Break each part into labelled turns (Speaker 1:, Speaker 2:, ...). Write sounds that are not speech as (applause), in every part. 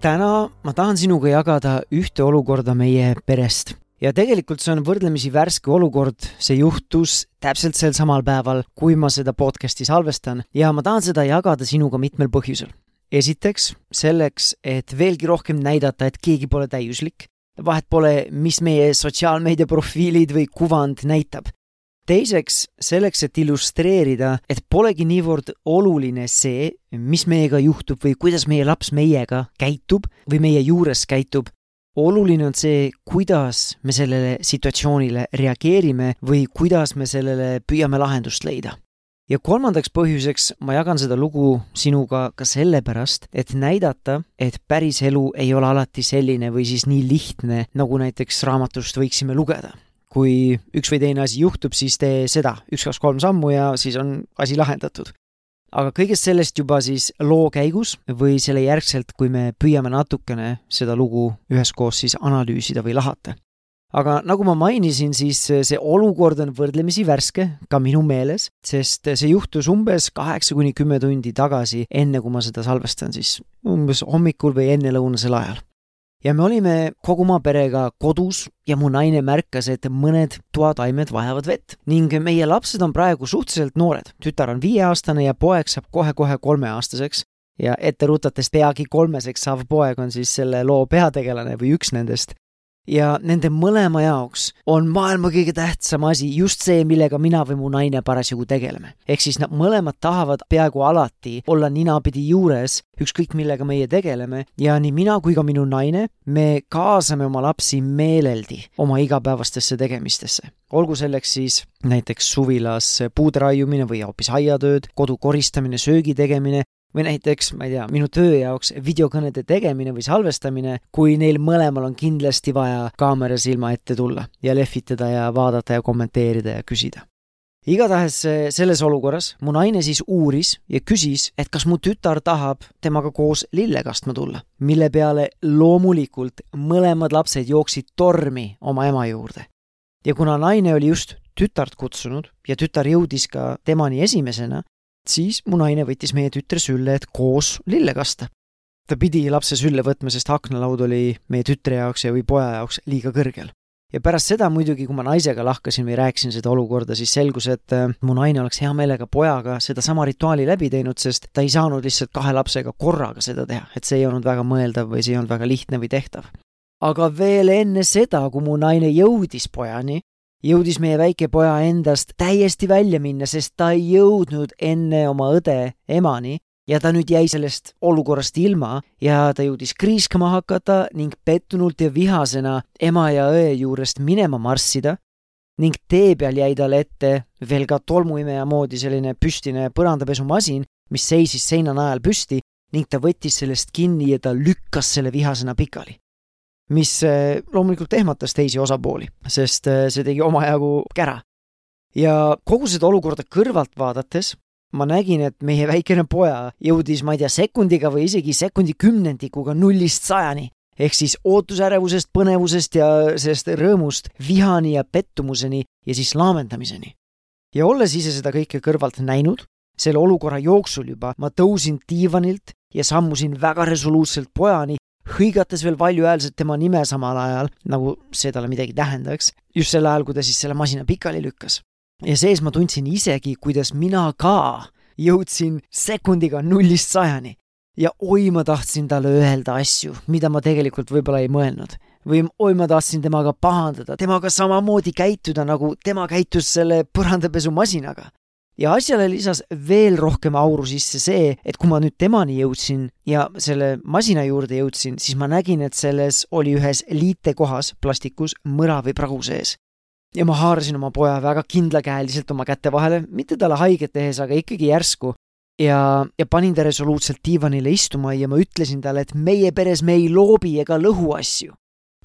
Speaker 1: Täna ma tahan sinuga jagada ühte olukorda meie perest. Ja tegelikult see on võrdlemisi värske olukord, see juhtus täpselt sel samal päeval, kui ma seda podcast'i salvestan. Ja ma tahan seda jagada sinuga mitmel põhjusel. esiteks selleks, et veelgi rohkem näidata, et keegi pole täiuslik, vahet pole, mis meie sotsiaalmeedia profiilid või kuvand näitab teiseks, selleks, et illustreerida, et polegi niivõrd oluline see, mis meiega juhtub või kuidas meie laps meiega käitub või meie juures käitub. oluline on see, kuidas me sellele situatsioonile reageerime või kuidas me sellele püüame lahendust leida. ja kolmandaks põhjuseks ma jagan seda lugu sinuga ka sellepärast, et näidata, et päris elu ei ole alati selline või siis nii lihtne, nagu näiteks raamatust võiksime lugeda kui üks või teine asi juhtub, siis tee seda, üks, kaks, kolm sammu ja siis on asi lahendatud. aga kõigest sellest juba siis loo käigus või selle järgselt, kui me püüame natukene seda lugu üheskoos siis analüüsida või lahata. aga nagu ma mainisin, siis see olukord on võrdlemisi värske ka minu meeles, sest see juhtus umbes kaheksa kuni kümme tundi tagasi, enne kui ma seda salvestan siis umbes hommikul või ennelõunasel ajal ja me olime kogu oma perega kodus ja mu naine märkas, et mõned toataimed vajavad vett. Ning meie lapsed on praegu suhteliselt noored. tütar on viieaastane ja poeg saab kohe-kohe kolmeaastaseks. Ja ette rutates peagi kolmeseks saav poeg on siis selle loo peategelane või üks nendest ja nende mõlema jaoks on maailma kõige tähtsam asi just see, millega mina või mu naine parasjagu tegeleme. ehk siis nad mõlemad tahavad peaaegu alati olla ninapidi juures, ükskõik millega meie tegeleme ja nii mina kui ka minu naine, me kaasame oma lapsi meeleldi oma igapäevastesse tegemistesse. olgu selleks siis näiteks suvilas puude raiumine või hoopis aiatööd, kodu koristamine, söögi tegemine või näiteks, ma ei tea, minu töö jaoks videokõnede tegemine või salvestamine, kui neil mõlemal on kindlasti vaja kaamera silma ette tulla ja lehvitada ja vaadata ja kommenteerida ja küsida. igatahes eh, selles olukorras mu naine siis uuris ja küsis, et kas mu tütar tahab temaga koos lille kastma tulla, mille peale loomulikult mõlemad lapsed jooksid tormi oma ema juurde. ja kuna naine oli just tütart kutsunud ja tütar jõudis ka temani esimesena, siis mu naine võttis meie tütre sülle, et koos lille kasta. ta pidi lapse sülle võtma, sest aknalaud oli meie tütre jaoks ja või poja jaoks liiga kõrgel. ja pärast seda muidugi, kui ma naisega lahkasin või rääkisin seda olukorda, siis selgus, et äh, mu naine oleks hea meelega pojaga sedasama rituaali läbi teinud, sest ta ei saanud lihtsalt kahe lapsega korraga seda teha, et see ei olnud väga mõeldav või see ei olnud väga lihtne või tehtav aga veel enne seda, kui mu naine jõudis pojani, jõudis meie väike poja endast täiesti välja minna, sest ta ei jõudnud enne oma õde emani ja ta nüüd jäi sellest olukorrast ilma ja ta jõudis kriiskama hakata ning pettunult ja vihasena ema ja õe juurest minema marssida ning tee peal jäi talle ette veel ka tolmuimeja moodi selline püstine põrandapesumasin, mis seisis seina najal püsti ning ta võttis sellest kinni ja ta lükkas selle vihasena pikali mis eh, loomulikult ehmatas teisi osapooli, sest eh, see tegi omajagu kära. ja kogu seda olukorda kõrvalt vaadates ma nägin, et meie väikene poja jõudis, ma ei tea, sekundiga või isegi sekundi kümnendikuga nullist sajani ehk siis ootusärevusest, põnevusest ja sellest rõõmust vihani ja pettumuseni ja siis laamendamiseni. ja olles ise seda kõike kõrvalt näinud, selle olukorra jooksul juba ma tõusin diivanilt ja sammusin väga resoluutselt pojani hõigates veel valjuhäälselt tema nime samal ajal, nagu see talle midagi tähendaks, just sel ajal, kui ta siis selle masina pikali lükkas. ja sees ma tundsin isegi, kuidas mina ka jõudsin sekundiga nullist sajani. ja oi, ma tahtsin talle öelda asju, mida ma tegelikult võib-olla ei mõelnud. või oi, ma tahtsin temaga pahandada, temaga samamoodi käituda, nagu tema käitus selle põrandapesumasinaga ja asjale lisas veel rohkem auru sisse see, et kui ma nüüd temani jõudsin ja selle masina juurde jõudsin, siis ma nägin, et selles oli ühes liitekohas plastikus mõra või pragu sees. ja ma haarasin oma poja väga kindlakäeliselt oma käte vahele, mitte talle haiget tehes, aga ikkagi järsku. ja, ja panin ta resoluutselt diivanile istuma ja ma ütlesin talle, et meie peres me ei loobi ega lõhu asju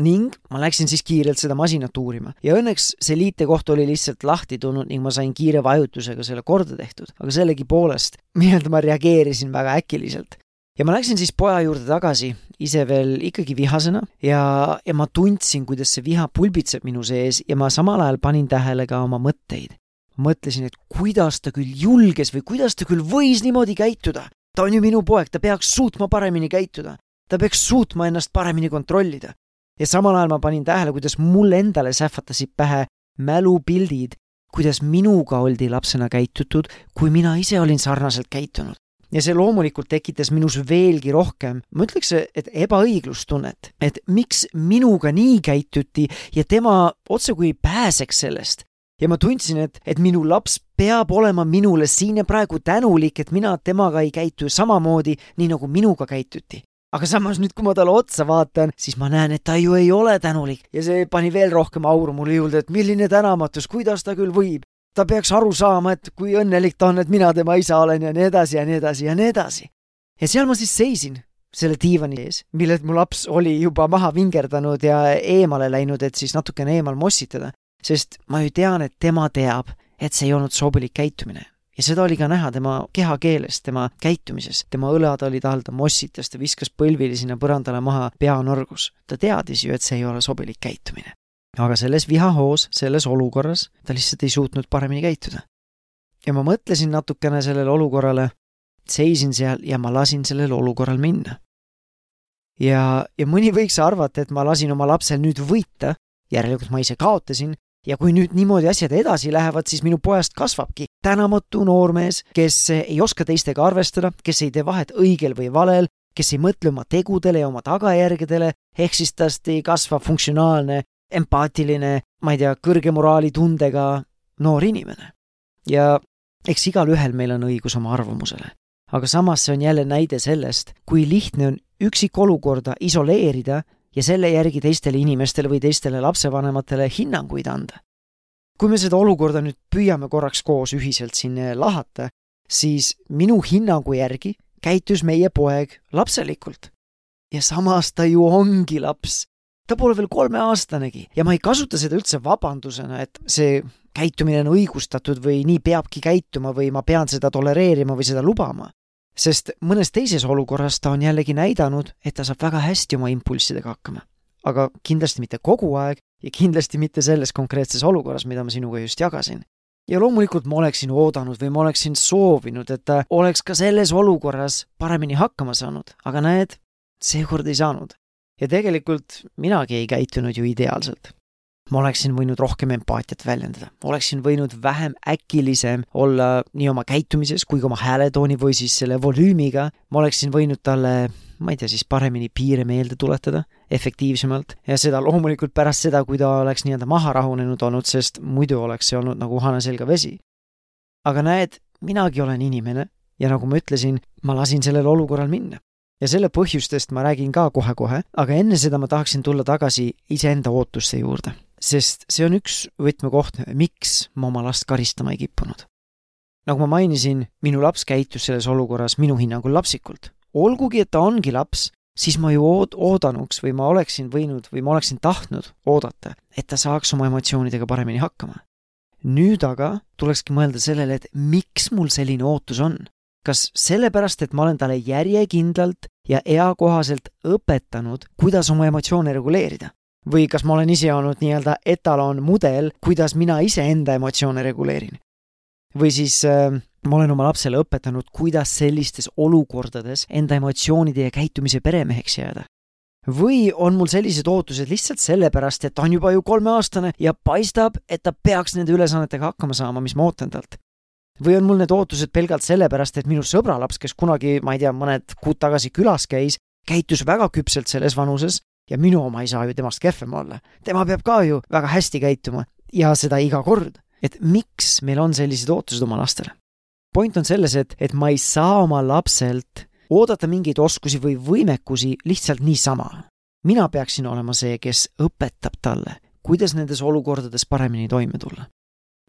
Speaker 1: ning ma läksin siis kiirelt seda masinat uurima ja õnneks see liitekoht oli lihtsalt lahti tulnud ning ma sain kiire vajutusega selle korda tehtud, aga sellegipoolest (laughs) nii-öelda ma reageerisin väga äkiliselt. ja ma läksin siis poja juurde tagasi, ise veel ikkagi vihasena ja, ja ma tundsin, kuidas see viha pulbitseb minu sees ja ma samal ajal panin tähele ka oma mõtteid. mõtlesin, et kuidas ta küll julges või kuidas ta küll võis niimoodi käituda. ta on ju minu poeg, ta peaks suutma paremini käituda. ta peaks suutma ennast paremini kontrollida ja samal ajal ma panin tähele, kuidas mulle endale sähvatasid pähe mälupildid, kuidas minuga oldi lapsena käitutud, kui mina ise olin sarnaselt käitunud. ja see loomulikult tekitas minus veelgi rohkem, ma ütleks, et ebaõiglustunnet, et miks minuga nii käituti ja tema otsekui ei pääseks sellest. ja ma tundsin, et, et minu laps peab olema minule siin ja praegu tänulik, et mina temaga ei käitu samamoodi, nii nagu minuga käituti aga samas nüüd, kui ma talle otsa vaatan, siis ma näen, et ta ju ei ole tänulik ja see pani veel rohkem auru mulle juurde, et milline tänamatus, kuidas ta küll võib. ta peaks aru saama, et kui õnnelik ta on, et mina tema isa olen ja nii edasi ja nii edasi ja nii edasi. ja seal ma siis seisin selle diivani ees, millelt mu laps oli juba maha vingerdanud ja eemale läinud, et siis natukene eemal mossitada, sest ma ju tean, et tema teab, et see ei olnud sobilik käitumine ja seda oli ka näha tema kehakeeles, tema käitumises. tema õlad olid all, ta mossitas, ta viskas põlvili sinna põrandale maha, pea norgus. ta teadis ju, et see ei ole sobilik käitumine. aga selles vihahoos, selles olukorras ta lihtsalt ei suutnud paremini käituda. ja ma mõtlesin natukene sellele olukorrale, seisin seal ja ma lasin sellel olukorral minna. ja, ja mõni võiks arvata, et ma lasin oma lapsel nüüd võita, järelikult ma ise kaotasin ja kui nüüd niimoodi asjad edasi lähevad, siis minu pojast kasvabki tänamatu noormees, kes ei oska teistega arvestada, kes ei tee vahet õigel või valel, kes ei mõtle oma tegudele ja oma tagajärgedele, ehk siis tast ei kasva funktsionaalne, empaatiline, ma ei tea, kõrge moraalitundega noor inimene. ja eks igalühel meil on õigus oma arvamusele. aga samas see on jälle näide sellest, kui lihtne on üksikolukorda isoleerida ja selle järgi teistele inimestele või teistele lapsevanematele hinnanguid anda. kui me seda olukorda nüüd püüame korraks koos ühiselt siin eh, lahata, siis minu hinnangu järgi käitus meie poeg lapselikult. ja samas ta ju ongi laps. ta pole veel kolmeaastanegi ja ma ei kasuta seda üldse vabandusena, et see käitumine on õigustatud või nii peabki käituma või ma pean seda tolereerima või seda lubama sest mõnes teises olukorras ta on jällegi näidanud, et ta saab väga hästi oma impulssidega hakkama. aga kindlasti mitte kogu aeg ja kindlasti mitte selles konkreetses olukorras, mida ma sinuga just jagasin. ja loomulikult ma oleksin oodanud või ma oleksin soovinud, et ta oleks ka selles olukorras paremini hakkama saanud, aga näed, seekord ei saanud. ja tegelikult minagi ei käitunud ju ideaalselt ma oleksin võinud rohkem empaatiat väljendada, oleksin võinud vähem äkilisem olla nii oma käitumises kui ka oma hääletooni või siis selle volüümiga, ma oleksin võinud talle ma ei tea, siis paremini piire meelde tuletada, efektiivsemalt, ja seda loomulikult pärast seda, kui ta oleks nii-öelda maha rahunenud olnud, sest muidu oleks see olnud nagu hane selga vesi. aga näed, minagi olen inimene ja nagu ma ütlesin, ma lasin sellel olukorral minna. Ja selle põhjustest ma räägin ka kohe-kohe, aga enne seda ma tahaksin tulla tagasi iseenda ootuste juurde sest see on üks võtmekoht, miks ma oma last karistama ei kippunud. nagu ma mainisin, minu laps käitus selles olukorras minu hinnangul lapsikult. olgugi, et ta ongi laps, siis ma ju ood-, oodanuks või ma oleksin võinud või ma oleksin tahtnud oodata, et ta saaks oma emotsioonidega paremini hakkama. nüüd aga tulekski mõelda sellele, et miks mul selline ootus on. kas sellepärast, et ma olen talle järjekindlalt ja eakohaselt õpetanud, kuidas oma emotsioone reguleerida? Või kas ma olen ise olnud nii-öelda etalonmudel, kuidas mina iseenda emotsioone reguleerin. või siis äh, ma olen oma lapsele õpetanud, kuidas sellistes olukordades enda emotsioonide ja käitumise peremeheks jääda. või on mul sellised ootused lihtsalt sellepärast, et ta on juba ju kolmeaastane ja paistab, et ta peaks nende ülesannetega hakkama saama, mis ma ootan talt või on mul need ootused pelgalt sellepärast, et minu sõbralaps, kes kunagi, ma ei tea, mõned kuud tagasi külas käis, käitus väga küpselt selles vanuses ja minu oma ei saa ju temast kehvem olla. tema peab ka ju väga hästi käituma ja seda iga kord. et miks meil on sellised ootused oma lastele? point on selles, et, et ma ei saa oma lapselt oodata mingeid oskusi või võimekusi lihtsalt niisama. mina peaksin olema see, kes õpetab talle, kuidas nendes olukordades paremini toime tulla.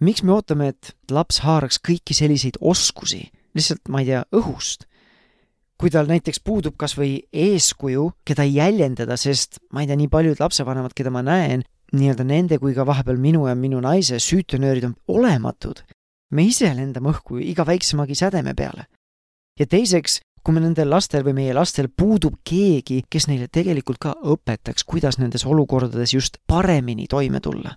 Speaker 1: miks me ootame, et laps haaraks kõiki selliseid oskusi lihtsalt, ma ei tea, õhust. Kui tal näiteks puudub kas või eeskuju, keda jäljendada, sest ma ei tea, nii paljud lapsevanemad, keda ma näen, nii-öelda nende kui ka vahepeal minu ja minu naise süütenöörid on olematud. me ise lendame õhku iga väiksemagi sädeme peale. ja teiseks, kui me nendel lastel või meie lastel puudub keegi, kes neile tegelikult ka õpetaks, kuidas nendes olukordades just paremini toime tulla.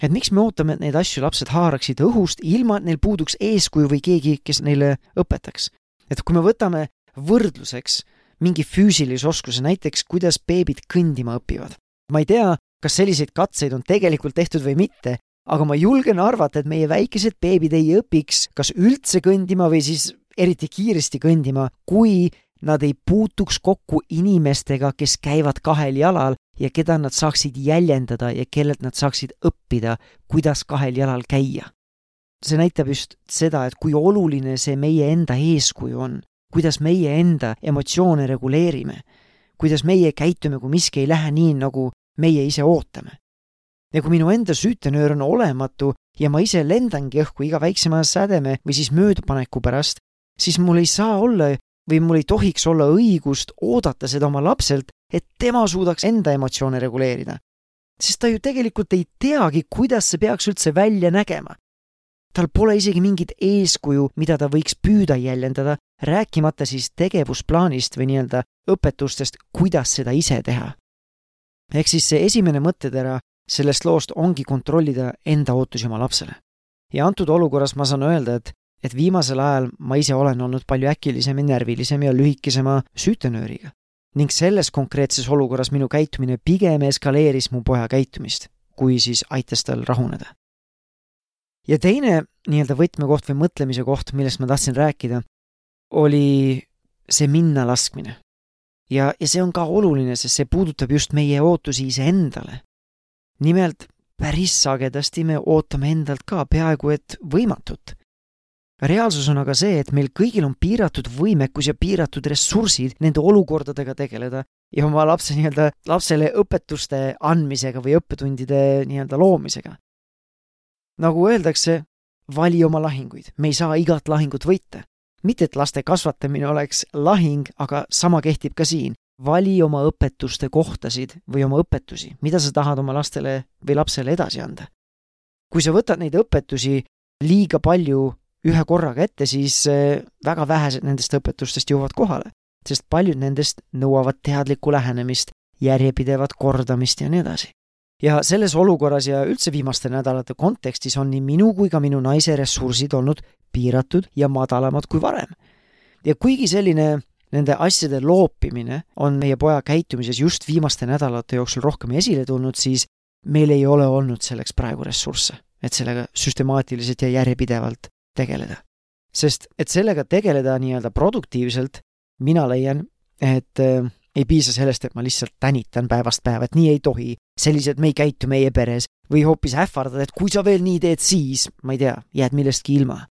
Speaker 1: et miks me ootame, et neid asju lapsed haaraksid õhust, ilma et neil puuduks eeskuju või keegi, kes neile õpetaks. et kui me võtame võrdluseks mingi füüsilise oskuse, näiteks kuidas beebid kõndima õpivad. ma ei tea, kas selliseid katseid on tegelikult tehtud või mitte, aga ma julgen arvata, et meie väikesed beebid ei õpiks kas üldse kõndima või siis eriti kiiresti kõndima, kui nad ei puutuks kokku inimestega, kes käivad kahel jalal ja keda nad saaksid jäljendada ja kellelt nad saaksid õppida, kuidas kahel jalal käia. see näitab just seda, et kui oluline see meie enda eeskuju on, kuidas meie enda emotsioone reguleerime, kuidas meie käitume, kui miski ei lähe nii, nagu meie ise ootame. ja kui minu enda süütenöör on olematu ja ma ise lendangi õhku iga väiksema sädeme või siis möödapaneku pärast, siis mul ei saa olla või mul ei tohiks olla õigust oodata seda oma lapselt, et tema suudaks enda emotsioone reguleerida. sest ta ju tegelikult ei teagi, kuidas see peaks üldse välja nägema. Tal pole isegi mingit eeskuju, mida ta võiks püüda jäljendada, rääkimata siis tegevusplaanist või nii-öelda õpetustest, kuidas seda ise teha. ehk siis see esimene mõttetera sellest loost ongi kontrollida enda ootusi oma lapsele. ja antud olukorras ma saan öelda, et et viimasel ajal ma ise olen olnud palju äkilisem ja närvilisem ja lühikesema süütenööriga. ning selles konkreetses olukorras minu käitumine pigem eskaleeris mu poja käitumist, kui siis aitas tal rahuneda. Ja teine nii-öelda võtmekoht või mõtlemise koht, millest ma tahtsin rääkida, oli see minna laskmine. ja, ja see on ka oluline, sest see puudutab just meie ootusi iseendale. nimelt päris sagedasti me ootame endalt ka peaaegu et võimatut reaalsus on aga see, et meil kõigil on piiratud võimekus ja piiratud ressursid nende olukordadega tegeleda ja oma lapse nii-öelda, lapsele õpetuste andmisega või õppetundide nii-öelda loomisega. Nagu öeldakse, vali oma lahinguid, me ei saa igat lahingut võita. mitte, et laste kasvatamine oleks lahing, aga sama kehtib ka siin. vali oma õpetuste kohtasid või oma õpetusi, mida sa tahad oma lastele või lapsele edasi anda. kui sa võtad neid õpetusi liiga palju ühe korraga ette, siis eh, väga vähesed nendest õpetustest jõuavad kohale, sest paljud nendest nõuavad teadlikku lähenemist, järjepidevat kordamist ja nii edasi. Ja selles olukorras ja üldse viimaste nädalate kontekstis on nii minu kui ka minu naise ressursid olnud piiratud ja madalamad kui varem. ja kuigi selline nende asjade loopimine on meie poja käitumises just viimaste nädalate jooksul rohkem esile tulnud, siis meil ei ole olnud selleks praegu ressursse, et sellega süstemaatiliselt ja järjepidevalt tegeleda. sest et sellega tegeleda nii-öelda produktiivselt, mina leian, et äh, ei piisa sellest, et ma lihtsalt tänitan päevast päeva, et nii ei tohi, selliselt me ei käitu meie peres, või hoopis ähvardad, et kui sa veel nii teed, siis, ma ei tea, jääd millestki ilma.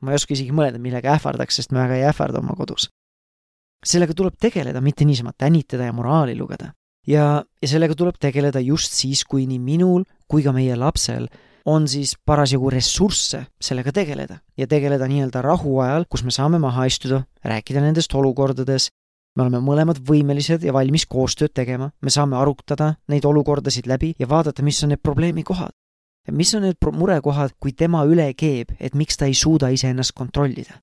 Speaker 1: ma ei oska isegi mõelda, millega ähvardaks, sest me väga ei ähvarda oma kodus. sellega tuleb tegeleda, mitte niisama tänitada ja moraali lugeda. ja, ja sellega tuleb tegeleda just siis, kui nii minul kui ka meie lapsel on siis parasjagu ressursse sellega tegeleda ja tegeleda nii-öelda rahuajal, kus me saame maha istuda, rääkida nendest olukordades, me oleme mõlemad võimelised ja valmis koostööd tegema, me saame arutada neid olukordasid läbi ja vaadata, mis on need probleemikohad. mis on need murekohad, kui tema üle keeb, et miks ta ei suuda iseennast kontrollida.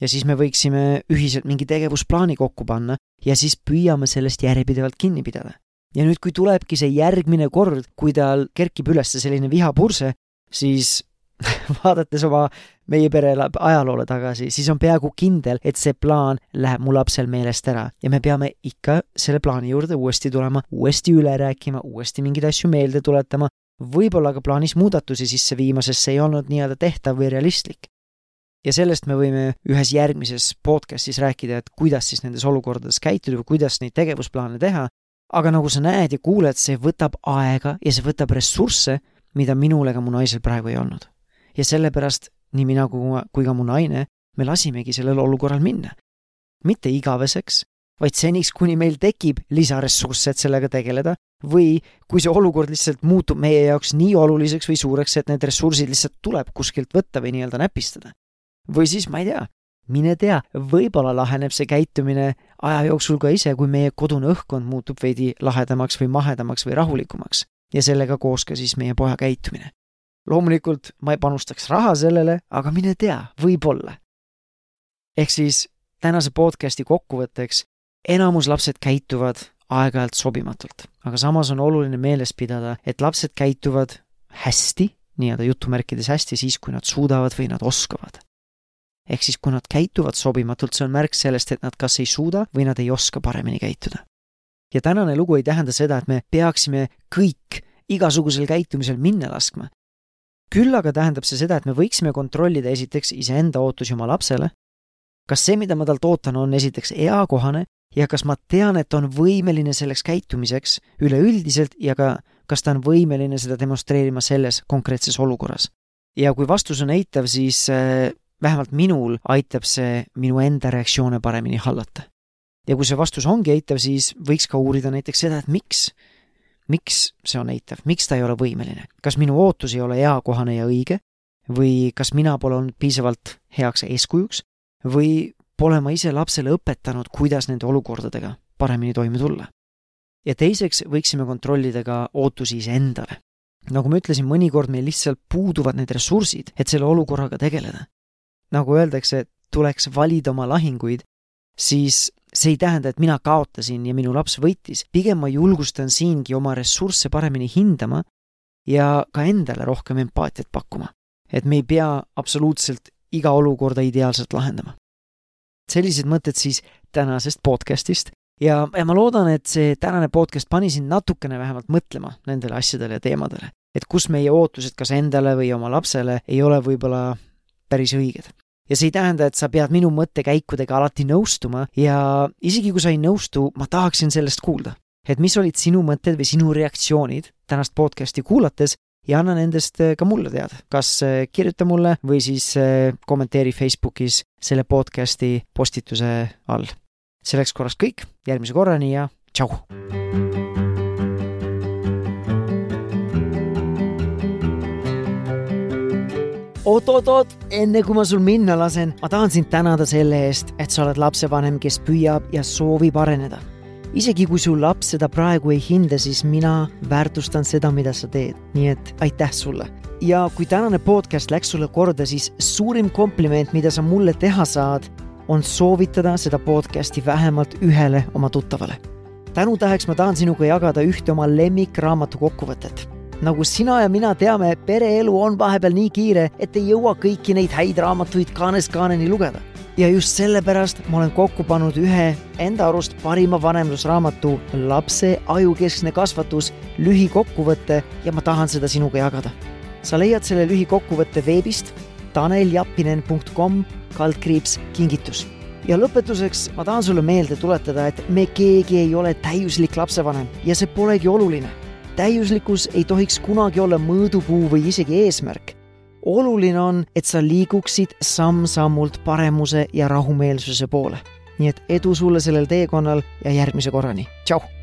Speaker 1: ja siis me võiksime ühiselt mingi tegevusplaani kokku panna ja siis püüame sellest järjepidevalt kinni pidada ja nüüd, kui tulebki see järgmine kord, kui tal kerkib üles selline vihapurse, siis (laughs) vaadates oma meie pere ajaloole tagasi, siis on peaaegu kindel, et see plaan läheb mu lapsel meelest ära ja me peame ikka selle plaani juurde uuesti tulema, uuesti üle rääkima, uuesti mingeid asju meelde tuletama, võib-olla ka plaanis muudatusi sisse viima, sest see ei olnud nii-öelda tehtav või realistlik. ja sellest me võime ühes järgmises podcastis rääkida, et kuidas siis nendes olukordades käituda või kuidas neid tegevusplaane teha, aga nagu sa näed ja kuuled, see võtab aega ja see võtab ressursse, mida minul ega mu naisel praegu ei olnud. Ja sellepärast nii mina kui, ka mu naine, me lasimegi sellel olukorral minna. mitte igaveseks, vaid seniks, kuni meil tekib lisaressursse, et sellega tegeleda, või kui see olukord lihtsalt muutub meie jaoks nii oluliseks või suureks, et need ressursid lihtsalt tuleb kuskilt võtta või nii-öelda näpistada. või siis, ma ei tea, mine tea, võib-olla laheneb see käitumine aja jooksul ka ise, kui meie kodune õhkkond muutub veidi lahedamaks või mahedamaks või rahulikumaks ja sellega koos ka siis meie poja käitumine. Loomulikult ma ei panustaks raha sellele, aga mine tea, võib-olla. ehk siis tänase podcasti kokkuvõtteks, enamus lapsed käituvad aeg-ajalt sobimatult, aga samas on oluline meeles pidada, et lapsed käituvad hästi, nii-öelda jutumärkides hästi, siis kui nad suudavad või nad oskavad ehk siis kui nad käituvad sobimatult, see on märk sellest, et nad kas ei suuda või nad ei oska paremini käituda. ja tänane lugu ei tähenda seda, et me peaksime kõik igasugusel käitumisel minna laskma. Küll aga tähendab see seda, et me võiksime kontrollida esiteks iseenda ootusi oma lapsele, kas see, mida ma talt ootan, on esiteks eakohane ja kas ma tean, et on võimeline selleks käitumiseks üleüldiselt ja ka kas ta on võimeline seda demonstreerima selles konkreetses olukorras. ja kui vastus on eitav, siis äh, vähemalt minul aitab see minu enda reaktsioone paremini hallata. ja kui see vastus ongi eitav, siis võiks ka uurida näiteks seda, et miks, miks see on eitav, miks ta ei ole võimeline, kas minu ootus ei ole eakohane ja õige või kas mina pole olnud piisavalt heaks eeskujuks või pole ma ise lapsele õpetanud, kuidas nende olukordadega paremini toime tulla. ja teiseks võiksime kontrollida ka ootusi iseendale. nagu ma ütlesin, mõnikord meil lihtsalt puuduvad need ressursid, et selle olukorraga tegeleda nagu öeldakse, tuleks valida oma lahinguid, siis see ei tähenda, et mina kaotasin ja minu laps võitis, pigem ma julgustan siingi oma ressursse paremini hindama ja ka endale rohkem empaatiat pakkuma. et me ei pea absoluutselt iga olukorda ideaalselt lahendama. sellised mõtted siis tänasest podcastist ja, ja ma loodan, et see tänane podcast pani sind natukene vähemalt mõtlema nendele asjadele ja teemadele. et kus meie ootused kas endale või oma lapsele ei ole võib-olla päris õiged. Ja see ei tähenda, et sa pead minu mõttekäikudega alati nõustuma ja isegi kui sa ei nõustu, ma tahaksin sellest kuulda. et mis olid sinu mõtted või sinu reaktsioonid tänast podcasti kuulates ja anna nendest äh, ka mulle teada, kas äh, kirjuta mulle või siis äh, kommenteeri Facebookis selle podcasti postituse all. selleks korraks kõik, järgmise korrani ja tšau! Oot-oot-oot, enne kui ma sul minna lasen, ma tahan sind tänada selle eest, et sa oled lapsevanem, kes püüab ja soovib areneda. isegi kui su laps seda praegu ei hinda, siis mina väärtustan seda, mida sa teed, nii et aitäh sulle. ja kui tänane podcast läks sulle korda, siis suurim kompliment, mida sa mulle teha saad, on soovitada seda podcasti vähemalt ühele oma tuttavale. tänutäheks ma tahan sinuga jagada ühte oma lemmikraamatu kokkuvõtet nagu sina ja mina teame, pereelu on vahepeal nii kiire, et ei jõua kõiki neid häid raamatuid kaanest kaaneni lugeda. ja just sellepärast ma olen kokku pannud ühe enda arust parima vanemlusraamatu Lapse ajukeskne kasvatus lühikokkuvõte ja ma tahan seda sinuga jagada. sa leiad selle lühikokkuvõtte veebist taneljappinen.com kaldkriips kingitus ja lõpetuseks ma tahan sulle meelde tuletada, et me keegi ei ole täiuslik lapsevanem ja see polegi oluline täiuslikkus ei tohiks kunagi olla mõõdupuu või isegi eesmärk. oluline on, et sa liiguksid samm-sammult paremuse ja rahumeelsuse poole. nii et edu sulle sellel teekonnal ja järgmise korrani, tšau!